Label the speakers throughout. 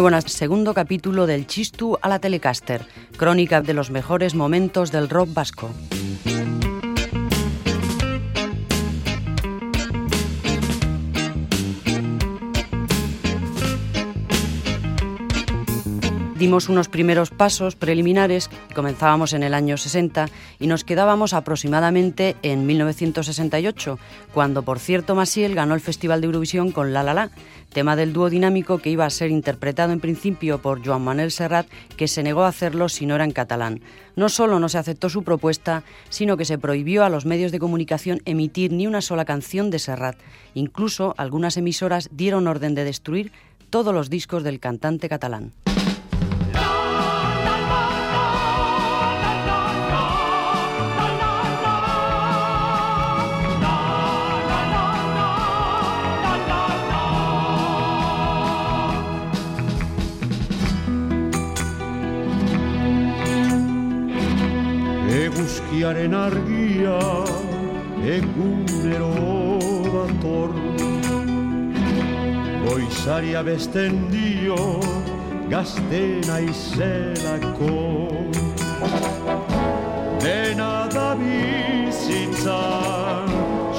Speaker 1: Buenas, segundo capítulo del Chistu a la Telecaster, crónica de los mejores momentos del rock vasco. Dimos unos primeros pasos preliminares, comenzábamos en el año 60 y nos quedábamos aproximadamente en 1968, cuando por cierto Masiel ganó el Festival de Eurovisión con La La La, tema del dúo dinámico que iba a ser interpretado en principio por Joan Manuel Serrat, que se negó a hacerlo si no era en catalán. No solo no se aceptó su propuesta, sino que se prohibió a los medios de comunicación emitir ni una sola canción de Serrat. Incluso algunas emisoras dieron orden de destruir todos los discos del cantante catalán.
Speaker 2: Eguzkiaren argia egunero dator. Goizaria besten dio gaztena izelako. Dena da bizitzan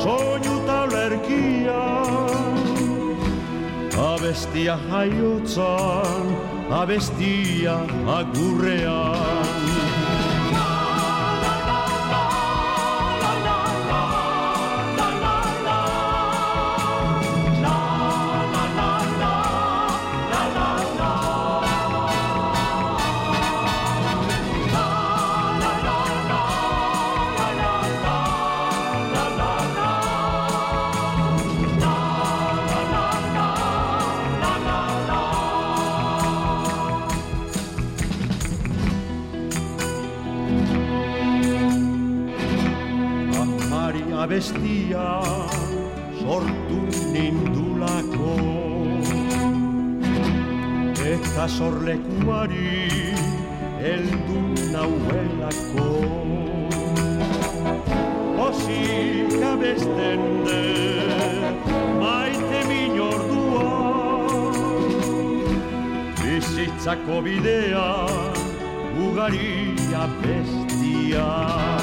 Speaker 2: soinu taulerkia Abestia jaiotzan, abestia agurrean eta sorlekuari heldu nauelako Osik abesten de maite minordua Bizitzako bidea Bizitzako bidea ugaria bestia.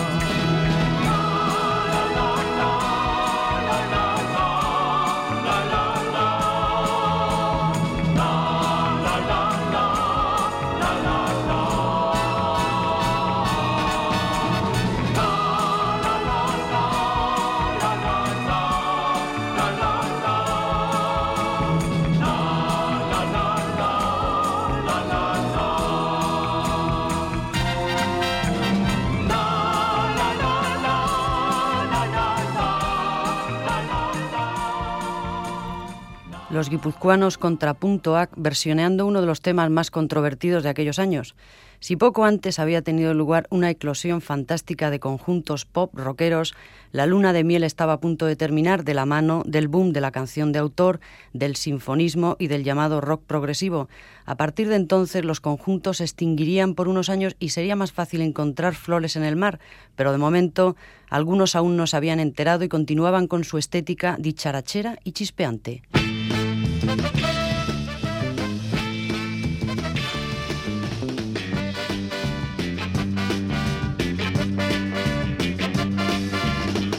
Speaker 1: Los guipuzcoanos contrapuntoac versioneando uno de los temas más controvertidos de aquellos años. Si poco antes había tenido lugar una eclosión fantástica de conjuntos pop rockeros, la luna de miel estaba a punto de terminar de la mano del boom de la canción de autor, del sinfonismo y del llamado rock progresivo. A partir de entonces los conjuntos se extinguirían por unos años y sería más fácil encontrar flores en el mar, pero de momento algunos aún no se habían enterado y continuaban con su estética dicharachera y chispeante.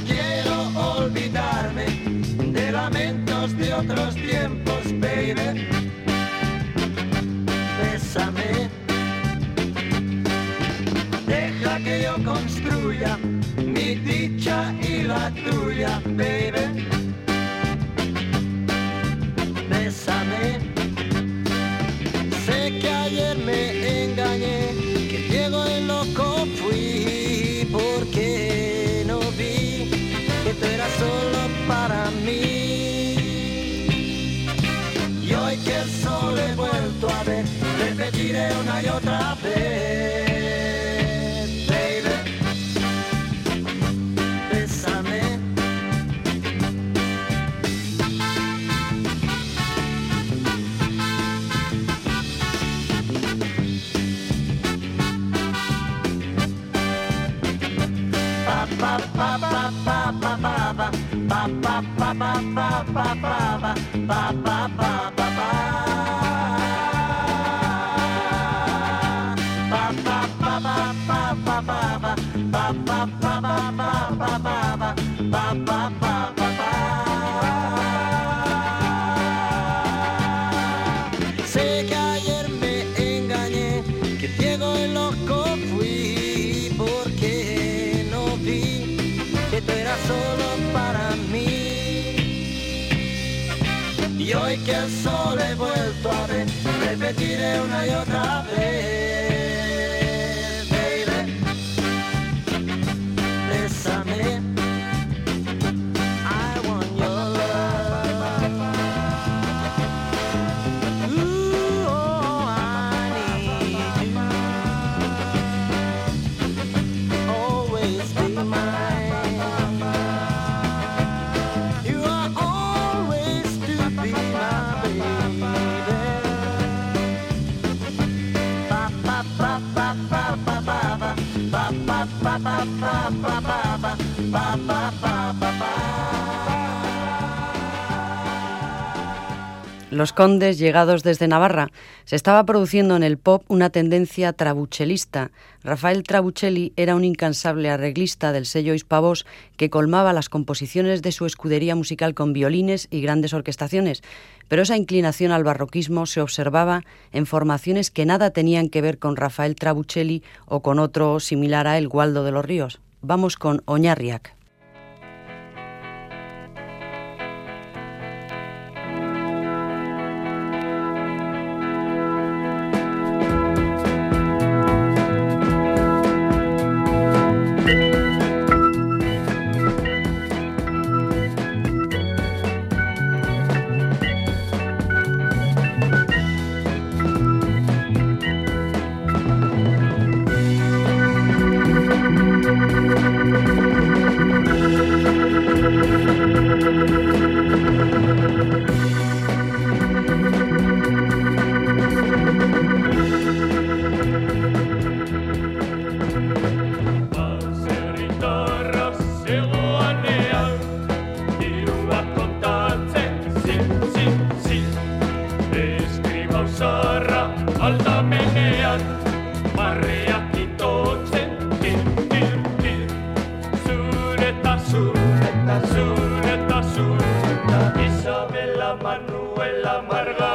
Speaker 3: Quiero olvidarme de otros tiempos, baby. Bésame. Deja que yo construya mi dicha y la tuya, baby. repite una y otra vez. Baby, bésame. Pa pa pa pa pa pa pa pa pa pa pa pa pa pa pa pa sol he vuelto a ver, repetiré una y otra vez,
Speaker 1: Los condes llegados desde Navarra. Se estaba produciendo en el pop una tendencia trabuchelista. Rafael Trabuchelli era un incansable arreglista del sello Hispavos que colmaba las composiciones de su escudería musical con violines y grandes orquestaciones, pero esa inclinación al barroquismo se observaba en formaciones que nada tenían que ver con Rafael Trabuchelli o con otro similar a él, Waldo de los Ríos. Vamos con Oñarriac.
Speaker 4: surgeta, surgeta, Isabela, Manuela, Margarita.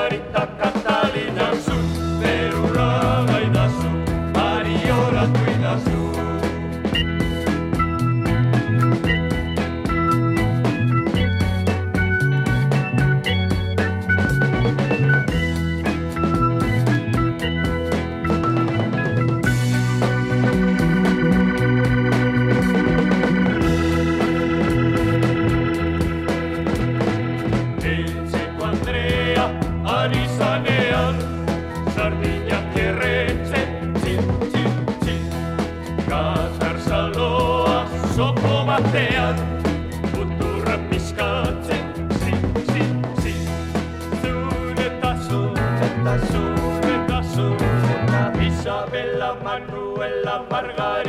Speaker 4: Margarita,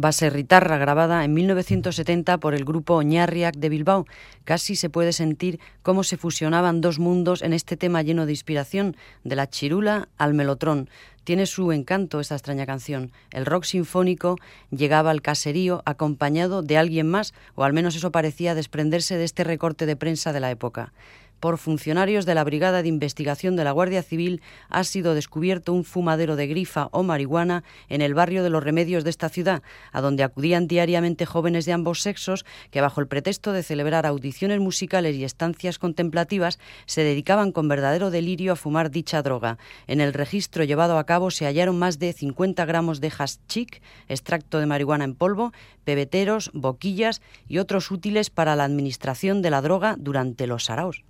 Speaker 1: baserritarra grabada en 1970 por el grupo Oñarriac de Bilbao. Casi se puede sentir cómo se fusionaban dos mundos en este tema lleno de inspiración, de la chirula al melotrón. Tiene su encanto esta extraña canción. El rock sinfónico llegaba al caserío acompañado de alguien más, o al menos eso parecía desprenderse de este recorte de prensa de la época. Por funcionarios de la Brigada de Investigación de la Guardia Civil, ha sido descubierto un fumadero de grifa o marihuana en el barrio de los Remedios de esta ciudad, a donde acudían diariamente jóvenes de ambos sexos que, bajo el pretexto de celebrar audiciones musicales y estancias contemplativas, se dedicaban con verdadero delirio a fumar dicha droga. En el registro llevado a cabo se hallaron más de 50 gramos de chic, extracto de marihuana en polvo, pebeteros, boquillas y otros útiles para la administración de la droga durante los saraos.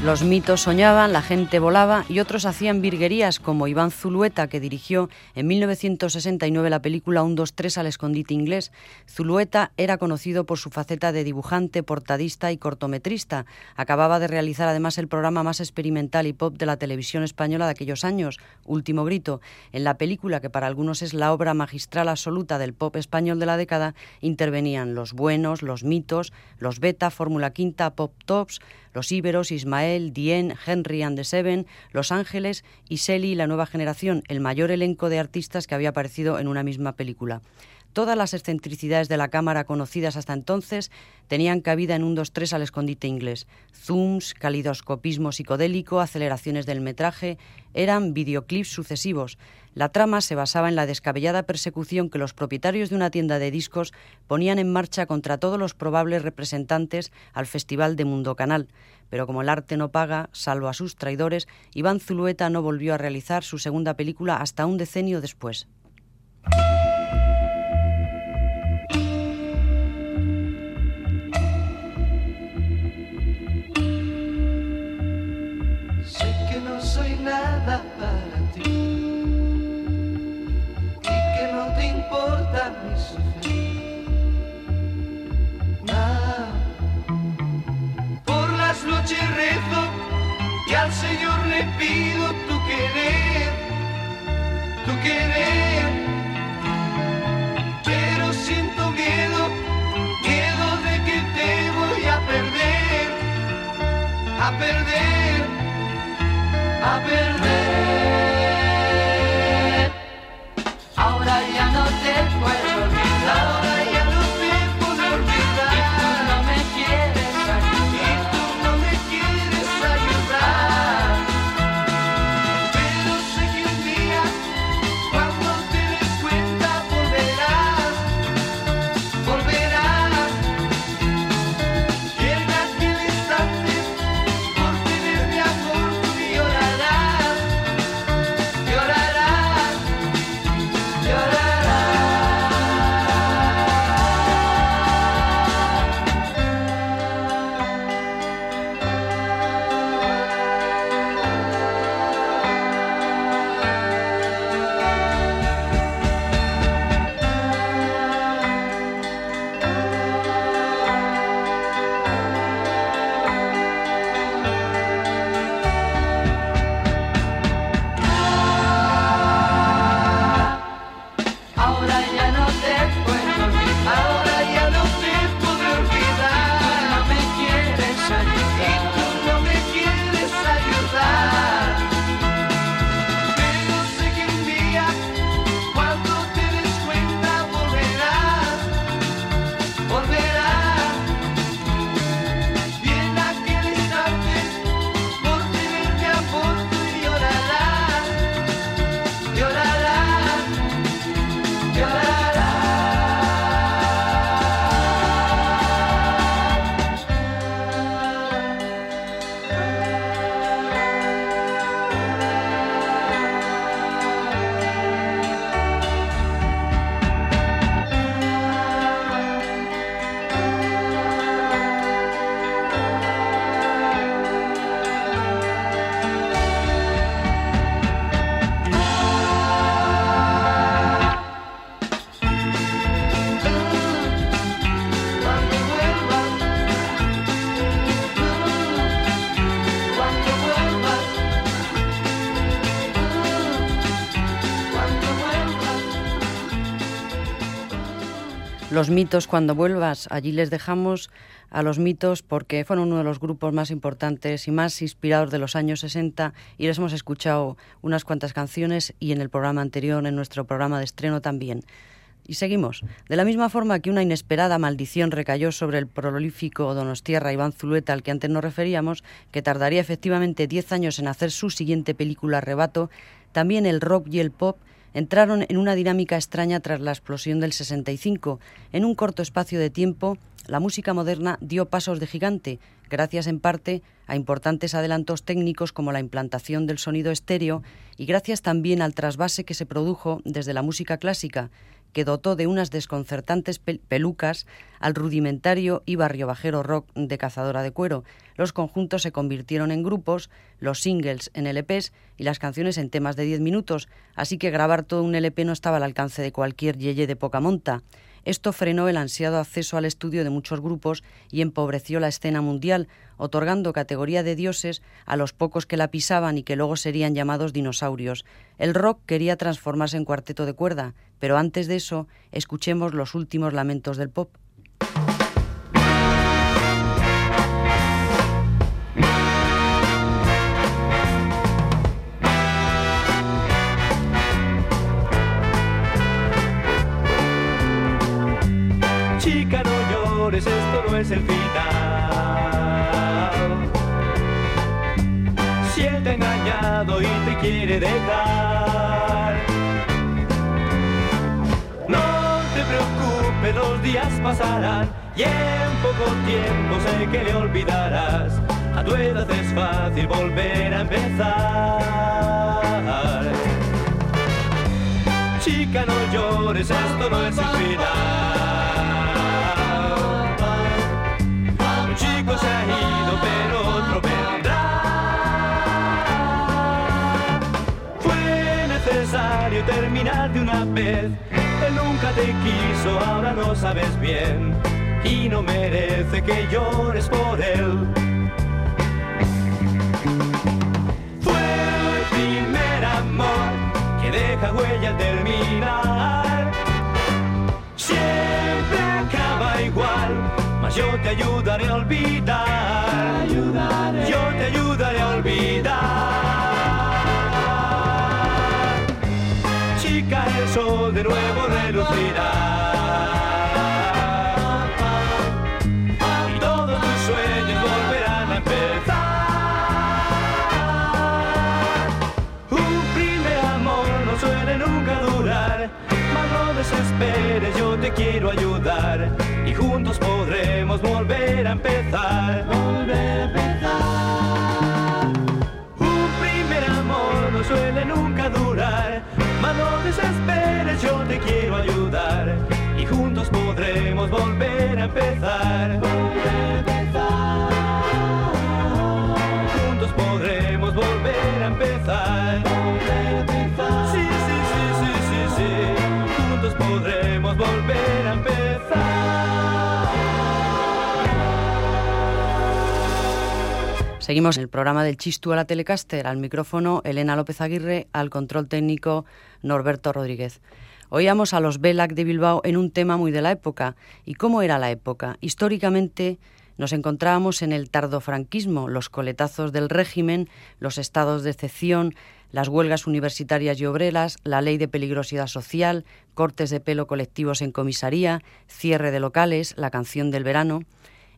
Speaker 1: Los mitos soñaban, la gente volaba y otros hacían virguerías como Iván Zulueta, que dirigió en 1969 la película Un, dos, tres al escondite inglés. Zulueta era conocido por su faceta de dibujante, portadista y cortometrista. Acababa de realizar además el programa más experimental y pop de la televisión española de aquellos años, Último Grito. En la película, que para algunos es la obra magistral absoluta del pop español de la década, intervenían los buenos, los mitos, los beta, Fórmula Quinta, Pop Tops, los íberos, Ismael, Dien, Henry and the Seven, Los Ángeles y Selly, la nueva generación, el mayor elenco de artistas que había aparecido en una misma película. Todas las excentricidades de la cámara conocidas hasta entonces tenían cabida en un 2-3 al escondite inglés. Zooms, calidoscopismo psicodélico, aceleraciones del metraje, eran videoclips sucesivos. La trama se basaba en la descabellada persecución que los propietarios de una tienda de discos ponían en marcha contra todos los probables representantes al Festival de Mundo Canal. Pero como el arte no paga, salvo a sus traidores, Iván Zulueta no volvió a realizar su segunda película hasta un decenio después.
Speaker 5: Señor le pido tu querer, tu querer.
Speaker 1: Los mitos cuando vuelvas, allí les dejamos a los mitos porque fueron uno de los grupos más importantes y más inspirados de los años 60 y les hemos escuchado unas cuantas canciones y en el programa anterior, en nuestro programa de estreno también. Y seguimos. De la misma forma que una inesperada maldición recayó sobre el prolífico Donostierra Iván Zulueta, al que antes nos referíamos, que tardaría efectivamente 10 años en hacer su siguiente película Arrebato, también el rock y el pop entraron en una dinámica extraña tras la explosión del 65. En un corto espacio de tiempo, la música moderna dio pasos de gigante, gracias en parte a importantes adelantos técnicos como la implantación del sonido estéreo y gracias también al trasvase que se produjo desde la música clásica, que dotó de unas desconcertantes pelucas al rudimentario y barrio bajero rock de cazadora de cuero. Los conjuntos se convirtieron en grupos, los singles en LPs y las canciones en temas de 10 minutos, así que grabar todo un LP no estaba al alcance de cualquier yeye de poca monta. Esto frenó el ansiado acceso al estudio de muchos grupos y empobreció la escena mundial, otorgando categoría de dioses a los pocos que la pisaban y que luego serían llamados dinosaurios. El rock quería transformarse en cuarteto de cuerda, pero antes de eso, escuchemos los últimos lamentos del pop.
Speaker 6: Es el final. Si él te ha engañado y te quiere dejar, no te preocupes, los días pasarán y en poco tiempo sé que le olvidarás. A tu edad es fácil volver a empezar. Chica, no llores, esto no es el final. Él nunca te quiso, ahora no sabes bien. Y no merece que llores por él. Fue el primer amor que deja huella al terminar. Siempre acaba igual yo te ayudaré a empezar. Volver a empezar. Juntos podremos volver a empezar. A empezar. Sí, sí, sí, sí, sí, sí. Juntos podremos volver a empezar.
Speaker 1: Seguimos el programa del Chistu a la Telecaster, al micrófono Elena López Aguirre, al control técnico Norberto Rodríguez. Oíamos a los Belac de Bilbao en un tema muy de la época. ¿Y cómo era la época? Históricamente nos encontrábamos en el tardofranquismo, los coletazos del régimen, los estados de excepción, las huelgas universitarias y obreras, la ley de peligrosidad social, cortes de pelo colectivos en comisaría, cierre de locales, la canción del verano.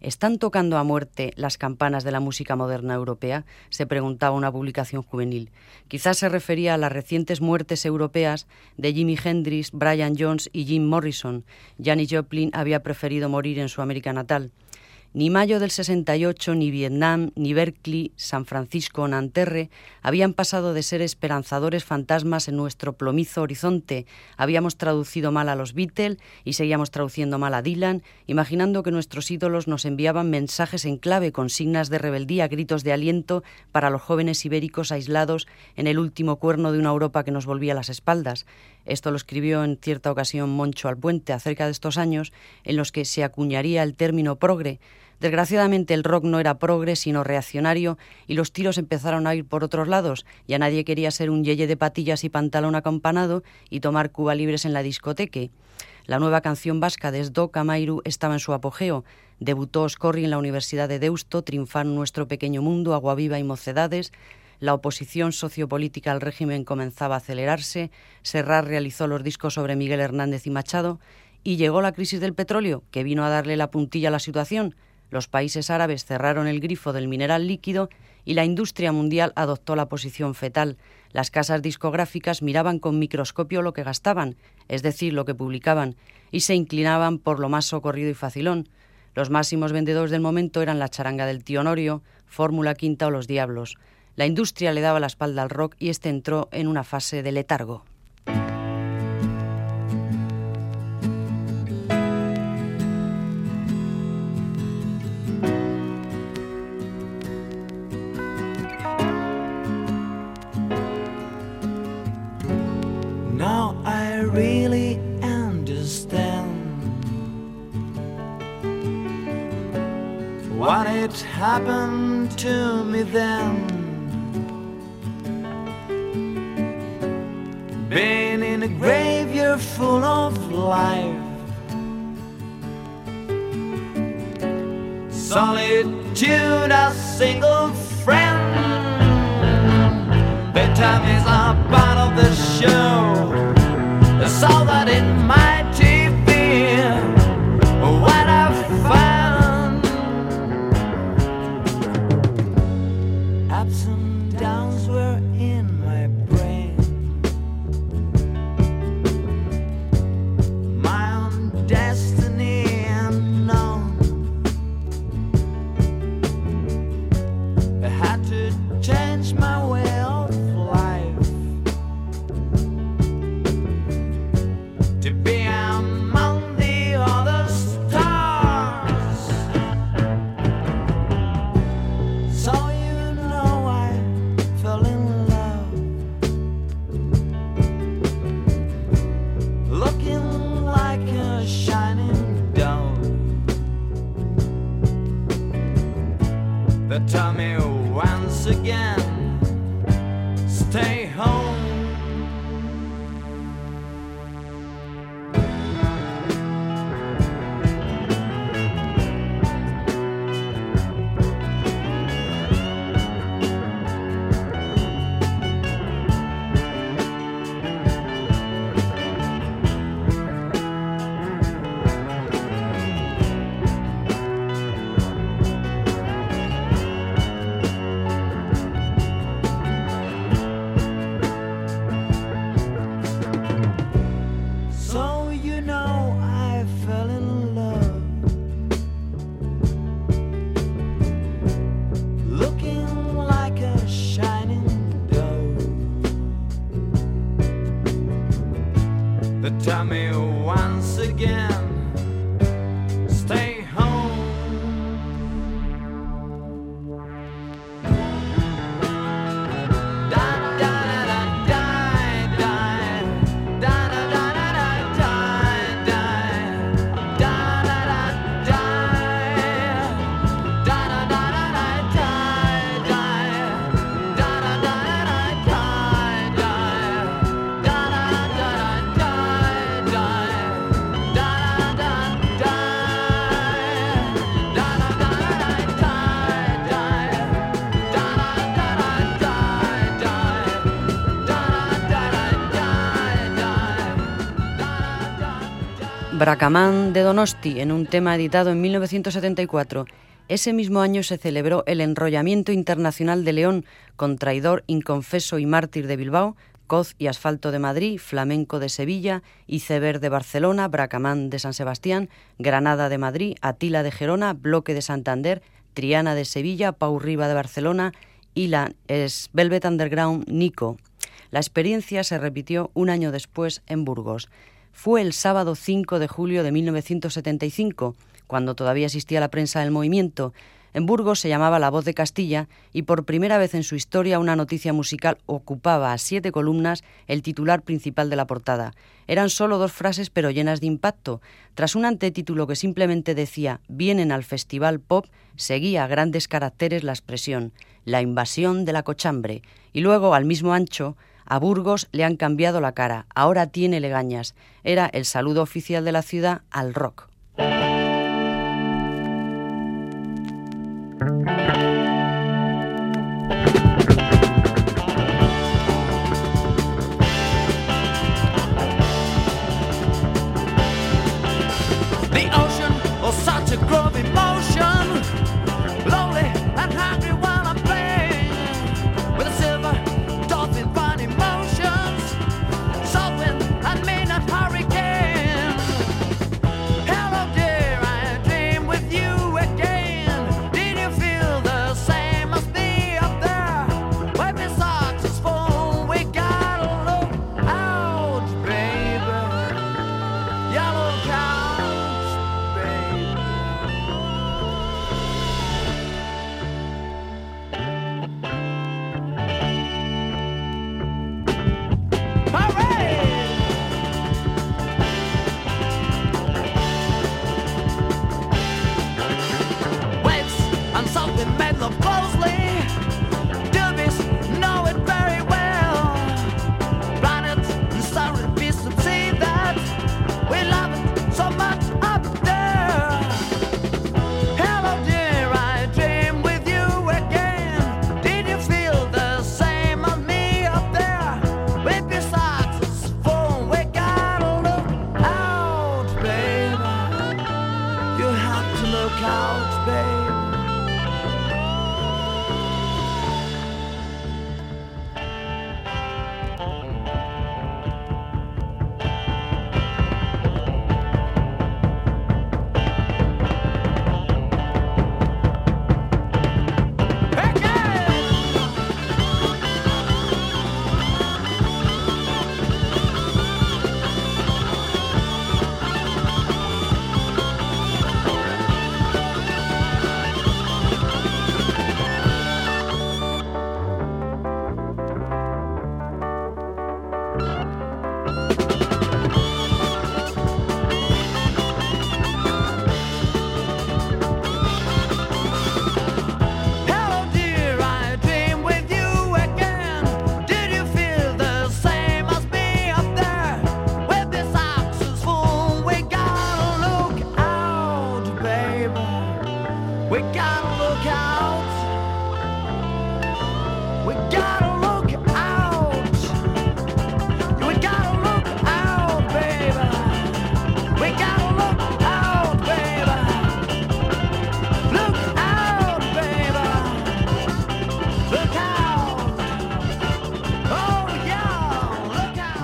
Speaker 1: ¿Están tocando a muerte las campanas de la música moderna europea? se preguntaba una publicación juvenil. Quizás se refería a las recientes muertes europeas de Jimi Hendrix, Brian Jones y Jim Morrison. Janis Joplin había preferido morir en su América natal. Ni mayo del 68, ni Vietnam, ni Berkeley, San Francisco o Nanterre habían pasado de ser esperanzadores fantasmas en nuestro plomizo horizonte. Habíamos traducido mal a los Beatles y seguíamos traduciendo mal a Dylan, imaginando que nuestros ídolos nos enviaban mensajes en clave, consignas de rebeldía, gritos de aliento para los jóvenes ibéricos aislados en el último cuerno de una Europa que nos volvía las espaldas. Esto lo escribió en cierta ocasión Moncho Alpuente acerca de estos años en los que se acuñaría el término progre. Desgraciadamente el rock no era progre, sino reaccionario, y los tiros empezaron a ir por otros lados. Ya nadie quería ser un yeye de patillas y pantalón acampanado y tomar cuba libres en la discoteca. La nueva canción vasca de Sdo Camairu estaba en su apogeo. Debutó Oscorri en la Universidad de Deusto, triunfaron Nuestro Pequeño Mundo, Agua Viva y Mocedades. La oposición sociopolítica al régimen comenzaba a acelerarse. Serrat realizó los discos sobre Miguel Hernández y Machado. Y llegó la crisis del petróleo, que vino a darle la puntilla a la situación. Los países árabes cerraron el grifo del mineral líquido y la industria mundial adoptó la posición fetal. Las casas discográficas miraban con microscopio lo que gastaban, es decir, lo que publicaban, y se inclinaban por lo más socorrido y facilón. Los máximos vendedores del momento eran la charanga del tío Norio, Fórmula Quinta o Los Diablos. La industria le daba la espalda al rock y este entró en una fase de letargo.
Speaker 5: To me then. Been in a graveyard full of life. Solitude, a single friend. Bedtime is a part of the show. That's all that it might
Speaker 1: Bracamán de Donosti, en un tema editado en 1974. Ese mismo año se celebró el Enrollamiento Internacional de León con Traidor, Inconfeso y Mártir de Bilbao, Coz y Asfalto de Madrid, Flamenco de Sevilla, Iceberg de Barcelona, Bracamán de San Sebastián, Granada de Madrid, Atila de Gerona, Bloque de Santander, Triana de Sevilla, Pau Riva de Barcelona y la Velvet Underground Nico. La experiencia se repitió un año después en Burgos fue el sábado 5 de julio de 1975, cuando todavía existía la prensa del movimiento. En Burgos se llamaba La Voz de Castilla y por primera vez en su historia una noticia musical ocupaba a siete columnas el titular principal de la portada. Eran solo dos frases pero llenas de impacto. Tras un antetítulo que simplemente decía Vienen al Festival Pop, seguía a grandes caracteres la expresión La invasión de la cochambre y luego al mismo ancho
Speaker 5: A Burgos le han cambiado la cara, ahora tiene legañas. Era el saludo oficial de la ciudad al rock.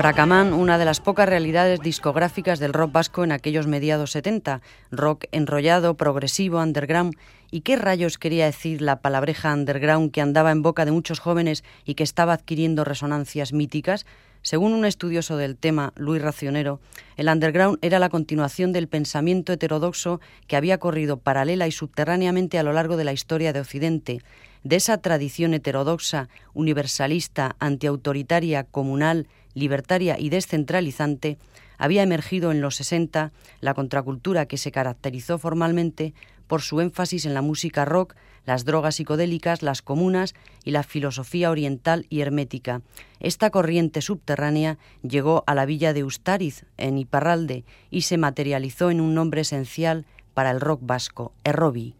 Speaker 5: Bracamán, una de las pocas realidades discográficas del rock vasco en aquellos mediados 70, rock enrollado, progresivo, underground. ¿Y qué rayos quería decir la palabreja underground que andaba en boca de muchos jóvenes y que estaba adquiriendo resonancias míticas? Según un estudioso del tema, Luis Racionero, el underground era la continuación del pensamiento heterodoxo que había corrido paralela y subterráneamente a lo largo de la historia de Occidente, de esa tradición heterodoxa, universalista, antiautoritaria, comunal, libertaria y descentralizante, había emergido en los 60 la contracultura que se caracterizó formalmente por su énfasis en la música rock, las drogas psicodélicas, las comunas y la filosofía oriental y hermética. Esta corriente subterránea llegó a la villa de Ustariz, en Iparralde, y se materializó en un nombre esencial para el rock vasco, Errobi.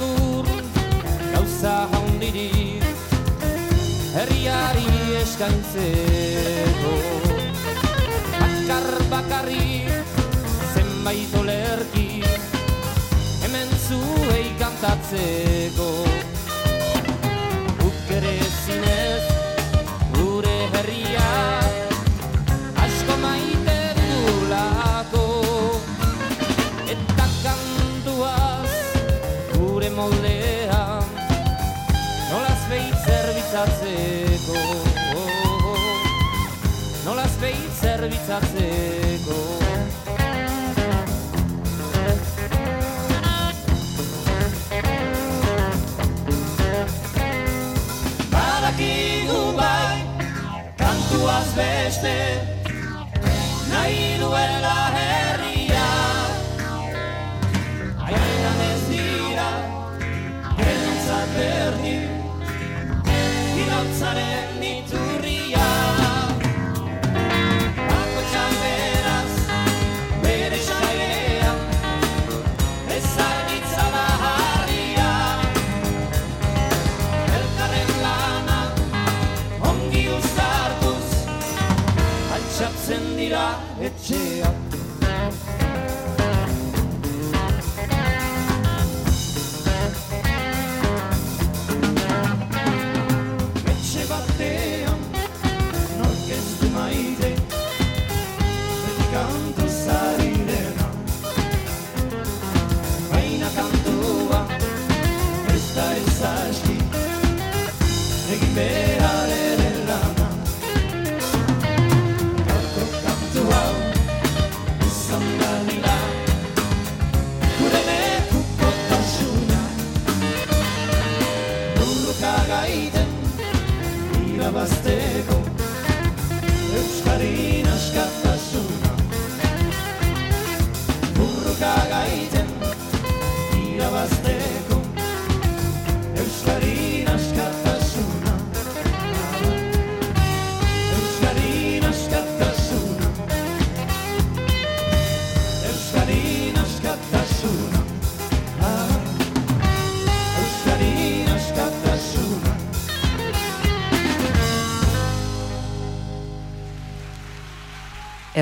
Speaker 7: Segur gauza haundirik Herriari eskaintzeko. Bakar bakarrik zenbait olerki Hemen zuei kantatzeko zerbitzatzeko Badakigu bai kantuaz beste Nahi duela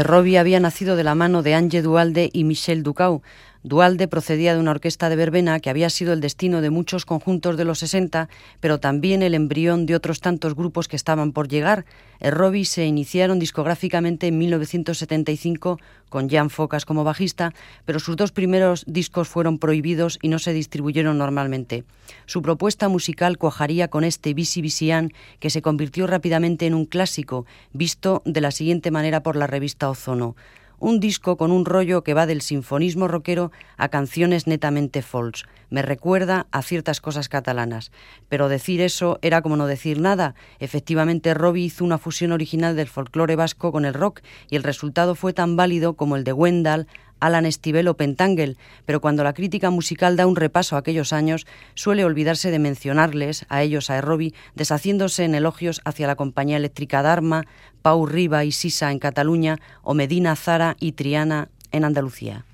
Speaker 1: Errobi había nacido de la mano de Ange Dualde y Michel Ducau. Dualde procedía de una orquesta de verbena que había sido el destino de muchos conjuntos de los 60, pero también el embrión de otros tantos grupos que estaban por llegar. Errobi se iniciaron discográficamente en 1975 con Jan Focas como bajista, pero sus dos primeros discos fueron prohibidos y no se distribuyeron normalmente. Su propuesta musical cuajaría con este Visi Visian, que se convirtió rápidamente en un clásico, visto de la siguiente manera por la revista Ozono un disco con un rollo que va del sinfonismo rockero a canciones netamente folks. Me recuerda a ciertas cosas catalanas. Pero decir eso era como no decir nada. Efectivamente, Robbie hizo una fusión original del folclore vasco con el rock y el resultado fue tan válido como el de Wendell, Alan Estivell o Pentangle, pero cuando la crítica musical da un repaso a aquellos años, suele olvidarse de mencionarles, a ellos, a Robbie, deshaciéndose en elogios hacia la compañía eléctrica Dharma, Pau Riba y Sisa en Cataluña o Medina Zara y Triana en Andalucía.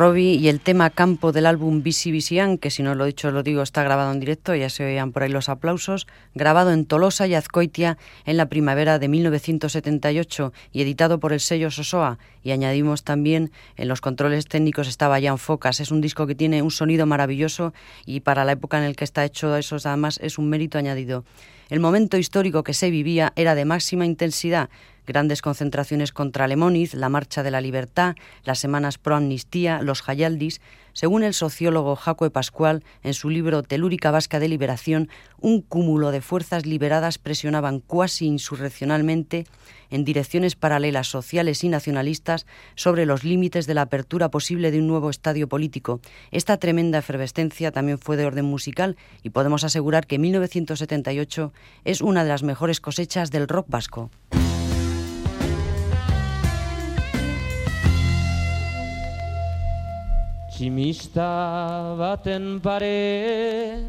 Speaker 1: Robbie y el tema campo del álbum Bisi Bisian, que si no lo he dicho lo digo, está grabado en directo, ya se oían por ahí los aplausos, grabado en Tolosa y Azcoitia en la primavera de 1978 y editado por el sello Sosoa. Y añadimos también en los controles técnicos estaba Jan Focas. Es un disco que tiene un sonido maravilloso y para la época en el que está hecho eso además es un mérito añadido. El momento histórico que se vivía era de máxima intensidad grandes concentraciones contra Lemoniz, la Marcha de la Libertad, las Semanas Pro Amnistía, los Hayaldis. Según el sociólogo Jacoe Pascual, en su libro Telúrica Vasca de Liberación, un cúmulo de fuerzas liberadas presionaban cuasi insurreccionalmente en direcciones paralelas sociales y nacionalistas sobre los límites de la apertura posible de un nuevo estadio político. Esta tremenda efervescencia también fue de orden musical y podemos asegurar que 1978 es una de las mejores cosechas del rock vasco.
Speaker 7: Tximista baten pare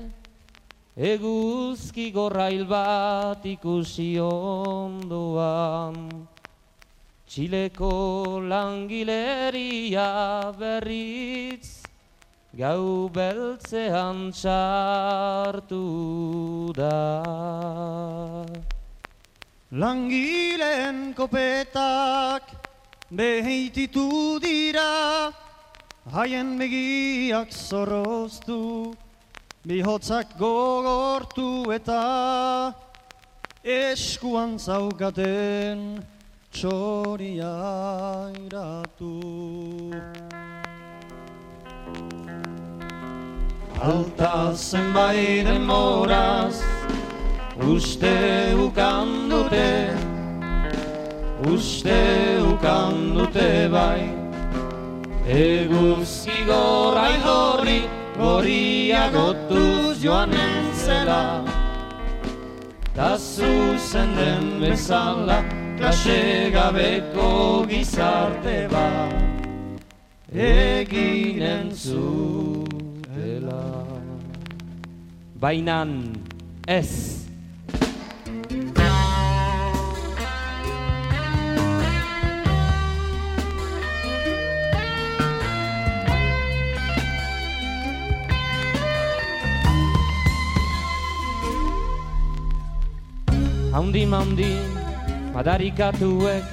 Speaker 7: Eguzki gorrail bat ikusi ondoan. Txileko langileria berriz Gau beltzean txartu da.
Speaker 8: Langileen kopetak behititu dira Haien begiak zorroztu, bihotzak gogortu eta eskuan zaukaten txoria iratu. Alta zenbait denboraz, uste ukan dute, uste ukan dute bai, Eguzki gorrai gorri, gorria gotuz joanen zela. Ta zuzen den bezala, klase gabeko gizarte bat Eginen zutela
Speaker 7: Bainan ez Haundi maundi, madarikatuek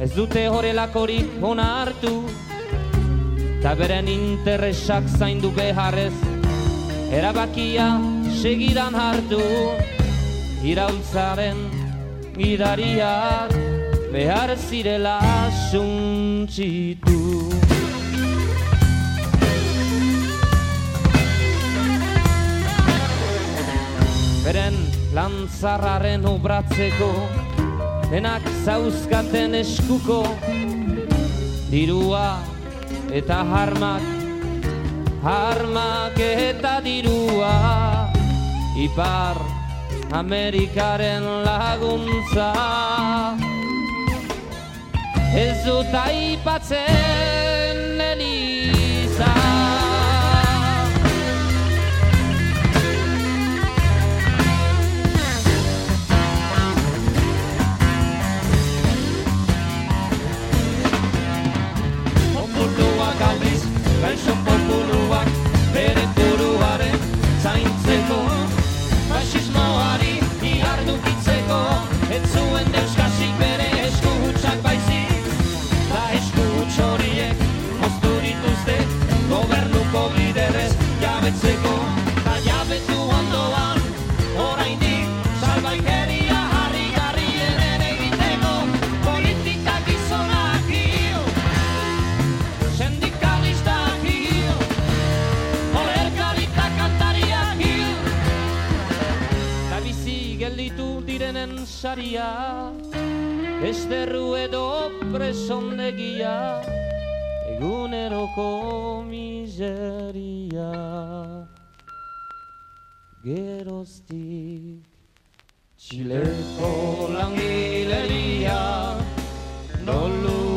Speaker 7: Ez dute horrelakorik ona hartu. Ta beren interesak zaindu beharrez Erabakia segidan hartu. Iraultzaren gidariak Behar zirela suntxitu Beren lantzarraren obratzeko Denak zauzkaten eskuko Dirua eta harmak Harmak eta dirua Ipar Amerikaren laguntza. Ez dut aipatzen 感受。Saria Esterru edo presondegia Eguneroko miseria. Geroztik
Speaker 8: Txileko langileria Doluminez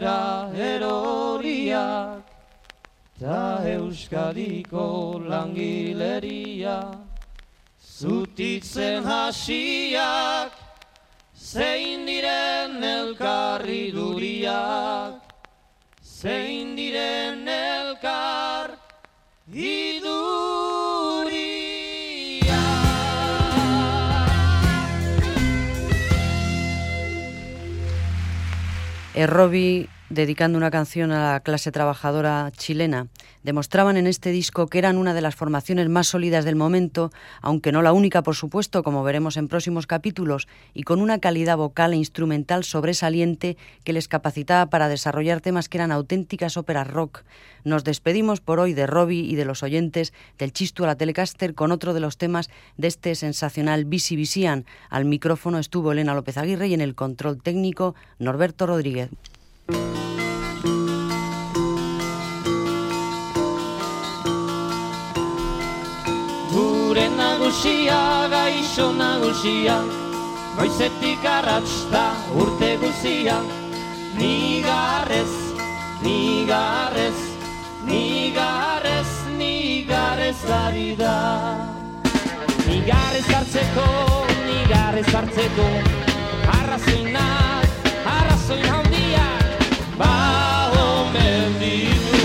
Speaker 7: Lurrera eroriak Ta Euskadiko langileria. Zutitzen hasiak Zein diren elkarri duriak. Zein diren
Speaker 1: Errobi, dedicando una canción a la clase trabajadora chilena, demostraban en este disco que eran una de las formaciones más sólidas del momento, aunque no la única, por supuesto, como veremos en próximos capítulos, y con una calidad vocal e instrumental sobresaliente que les capacitaba para desarrollar temas que eran auténticas óperas rock. Nos despedimos por hoy de Robbie y de los oyentes del Chistu a la Telecaster con otro de los temas de este sensacional Bisi Bisian. Al micrófono estuvo Elena López Aguirre y en el control técnico Norberto Rodríguez.
Speaker 7: Gure nagusia, gaixo nagusia Goizetik arratsta urte guzia. Nigarrez, nigarrez, nigarrez, nigarrez ari da. Nigarrez hartzeko, nigarrez hartzeko Arrazoinak, arrazoin handiak Ba ditu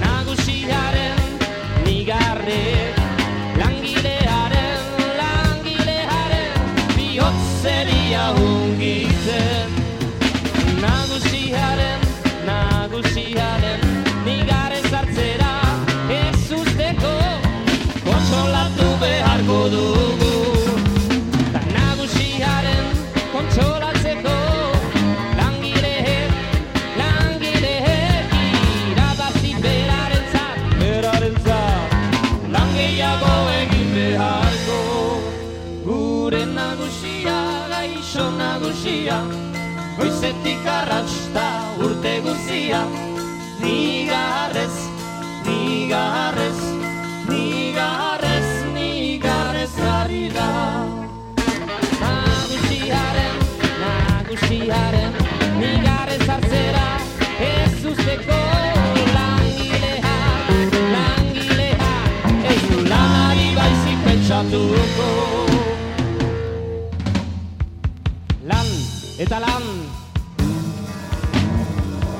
Speaker 7: Nagusiaren nigarre Langilearen, langilearen Bihotzeria hungitzen. Nagusiaren, nagusiaren nagusia Goizetik arrasta urte guzia Nigarrez, nigarrez, nigarrez, nigarrez ari da. Nagusiaren, nagusiaren eta lan.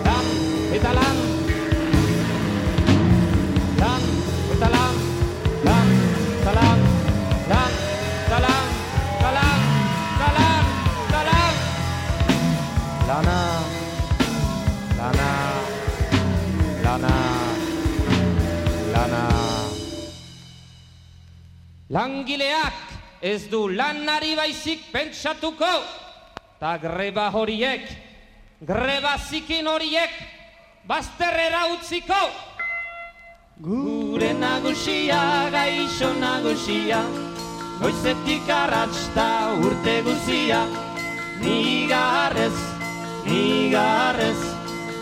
Speaker 7: Lan eta lan. Lan eta lan. Lan eta lan. Lan eta lan. Lan eta lan lan. Lana. Lana. Lana. Lana. Langileak ez du lanari baizik pentsatuko Ta greba horiek, greba zikin horiek Bazterrera utziko. Gure nagusia, gaixo nagusia Goizetik arratsta urte guzia. Nigarrez, nigarrez,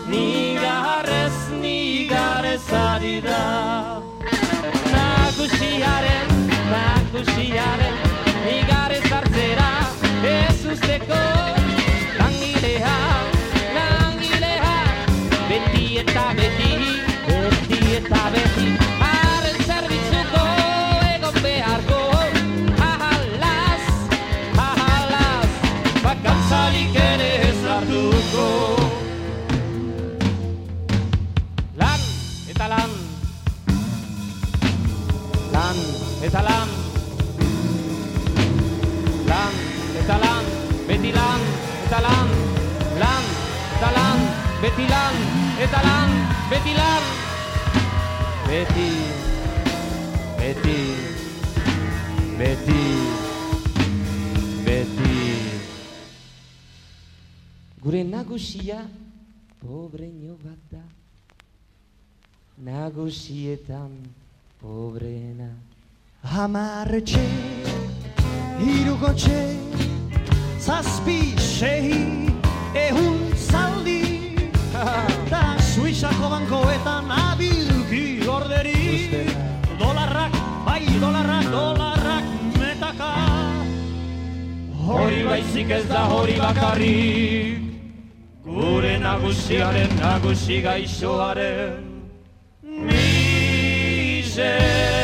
Speaker 7: nigarrez, nigarrez ari da. Nagusiaren, nagusiaren Nigarrez hartzera ez usteko eta lan. Lan eta lan Beti lan eta lan. Lan eta lan Beti lan eta lan Beti lan. Beti Beti Beti Beti. Gure nagusia Pobreño bat da. Nagusietan Pobrena
Speaker 8: Hamarretxe, irukotxe, zazpi, sei, ehun zaldi, da Suizako bankoetan abilki orderi, dolarrak, bai dolarrak, dolarrak metaka.
Speaker 7: Hori baizik ez da hori bakarrik. Gure nagusiaren nagusi gaixoaren Miseria